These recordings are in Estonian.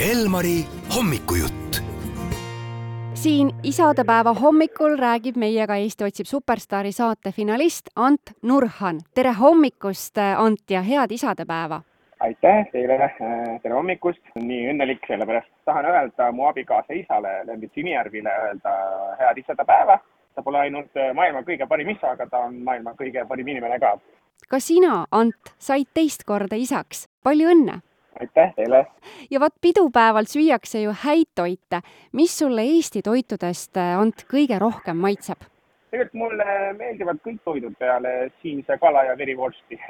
Elmari hommikujutt. siin isadepäeva hommikul räägib meiega Eesti otsib superstaari saate finalist Ant Nurhan. tere hommikust, Ant, ja head isadepäeva! aitäh teile, tere hommikust, nii õnnelik, sellepärast tahan öelda mu abikaasa isale Lembit Sinijärvile öelda head isadepäeva. ta pole ainult maailma kõige parim isa, aga ta on maailma kõige parim inimene ka. ka sina, Ant, said teist korda isaks, palju õnne! Aitäh teile! ja vot pidupäeval süüakse ju häid toite. mis sulle Eesti toitudest, Ant, kõige rohkem maitseb? tegelikult mulle meeldivad kõik toidud peale siinse kala ja verivorsti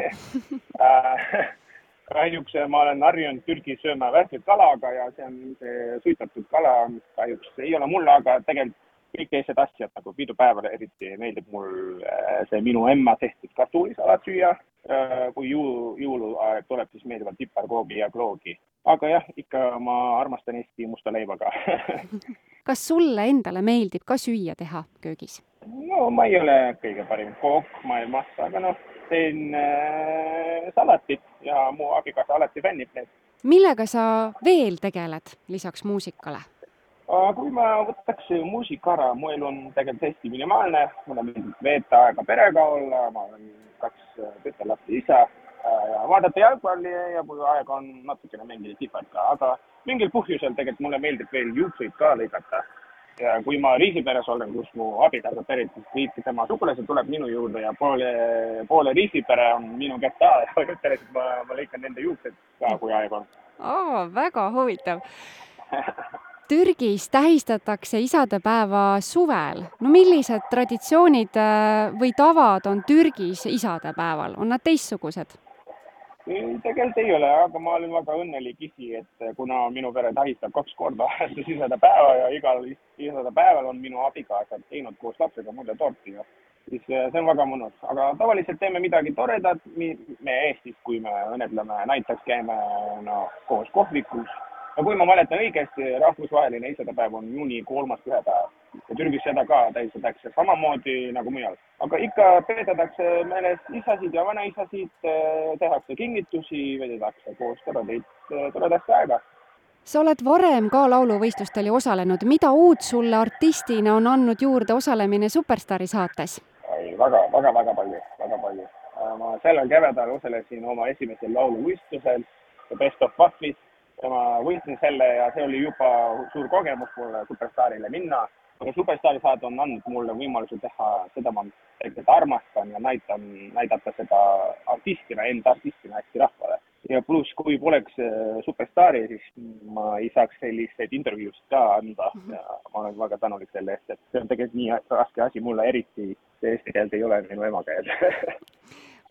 kahjuks ma olen harjunud Türgis sööma värskit kala, aga ja see on see suitatud kala, mis kahjuks ei ole mulle, aga tegelikult kõik teised asjad nagu pidupäeval eriti meeldib mul see minu emma tehtud kartulisalat süüa. Kui jõulu, jõuluaeg tuleb, siis meeldivad piparkoogi ja kloogi. aga jah, ikka ma armastan Eesti musta leiba ka kas sulle endale meeldib ka süüa teha köögis? no ma ei ole kõige parim kook maailmas, aga noh, teen äh, salatit ja mu abikaasa alati fännib neid. millega sa veel tegeled lisaks muusikale? kui ma võtaks muusika ära, mu elu on tegelikult hästi minimaalne, mulle meeldib veeta aega perega olla, ma olen kaks tütarlaste isa ja vaadata jalgpalli ja kui aega on natukene mängida kihvalt ka, aga mingil põhjusel tegelikult mulle meeldib veel juukseid ka lõigata. ja kui ma riisiperes olen, kus mu abikaasa pärit, siis kõik tema sugulased tuleb minu juurde ja poole, poole riisipere on minu kätt all ja põhimõtteliselt ma, ma lõikan nende juuksed ka, kui aega on. aa, väga huvitav Türgis tähistatakse isadepäeva suvel. no millised traditsioonid või tavad on Türgis isadepäeval, on nad teistsugused? tegelikult ei ole, aga ma olen väga õnnelik isi, et kuna minu pere tähistab kaks korda aastas isadepäeva ja igal isadepäeval on minu abikaasa teinud koos lapsega mulle torti ja siis see on väga mõnus, aga tavaliselt teeme midagi toredat, me Eestis, kui me õnnetleme, näiteks käime no koos kohvikus ja kui ma mäletan õigesti, rahvusvaheline isadepäev on juuni kolmas pühapäev ja Türgis seda ka tähistatakse samamoodi nagu mujal. aga ikka peetakse meeles isasid ja vanaisasid, tehakse kingitusi, vedetakse koos toredaid, toredat aega. sa oled varem ka lauluvõistlustel ju osalenud, mida uut sulle artistina on andnud juurde osalemine Superstaari saates? väga, väga, väga palju, väga palju. ma sellel kevadel osalesin oma esimesel lauluvõistlusel Best of Buffis ja ma võitsin selle ja see oli juba suur kogemus mulle Superstaarile minna. aga Superstaari saade on andnud mulle võimaluse teha seda, ma tegelikult armastan ja näitan, näidata seda artistina, enda artistina hästi rahvale. ja pluss, kui poleks Superstaari, siis ma ei saaks selliseid intervjuusid ka anda ja ma olen väga tänulik selle eest, et see on tegelikult nii raske asi mulle, eriti see eesti keelt ei ole minu emakeel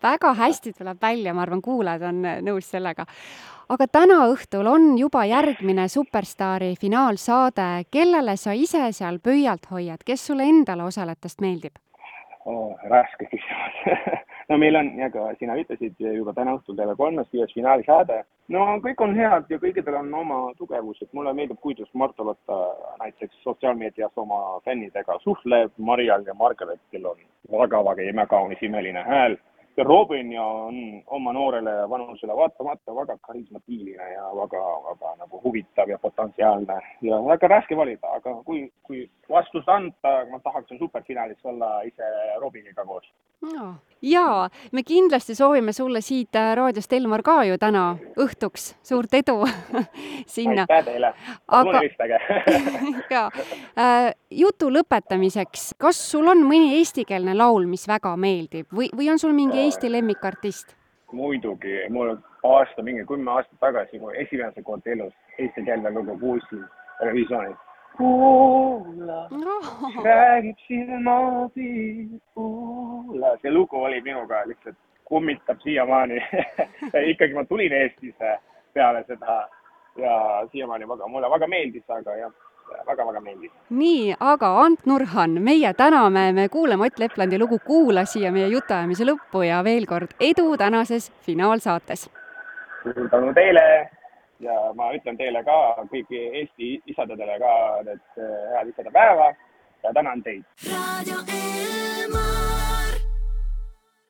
väga hästi tuleb välja, ma arvan, kuulajad on nõus sellega. aga täna õhtul on juba järgmine Superstaari finaalsaade, kellele sa ise seal pöialt hoiad, kes sulle endale osalejatest meeldib oh,? raske küsimus no meil on, nagu sina ütlesid, juba täna õhtul kella kolmest viies finaalisaade. no kõik on head ja kõikidel on oma tugevused, mulle meeldib, kuidas Marta Lotta näiteks sotsiaalmeedias oma fännidega suhtleb, Marial ja Margaretil on väga-väga imekaunis imeline hääl Robin ja on oma noorele vanusele vaatamata väga karismatiiline ja väga, väga nagu huvitav ja potentsiaalne ja väga raske valida, aga kui, kui vastust anda, ma tahaksin superfinaalis olla ise Robiniga koos. No.. Jaa, me kindlasti soovime sulle siit raadiost, Elmar, ka ju täna õhtuks. Suurt edu sinna. aitäh teile, palun helistage jaa. Äh,, jutu lõpetamiseks, kas sul on mõni eestikeelne laul, mis väga meeldib? Või, või on sul mingi Eesti lemmikartist? muidugi, mul aasta, mingi kümme aastat tagasi, kui esimese kord elus eestikeelne lugu kuulsin Eurovisioonis kuula no., räägib silmapiir, kuula. see lugu oli minuga lihtsalt, kummitab siiamaani ikkagi ma tulin Eestisse peale seda ja siiamaani väga, mulle väga meeldis, aga jah väga-väga meeldis. nii, aga Ant Nurhan, meie täname, me kuulame Ott Leplandi lugu Kuula siia meie jutuajamise lõppu ja veel kord edu tänases finaalsaates! suur tänu teile ja ma ütlen teile ka, kõigi Eesti isadadele ka, et head isadepäeva ja tänan teid! raadio Elmar.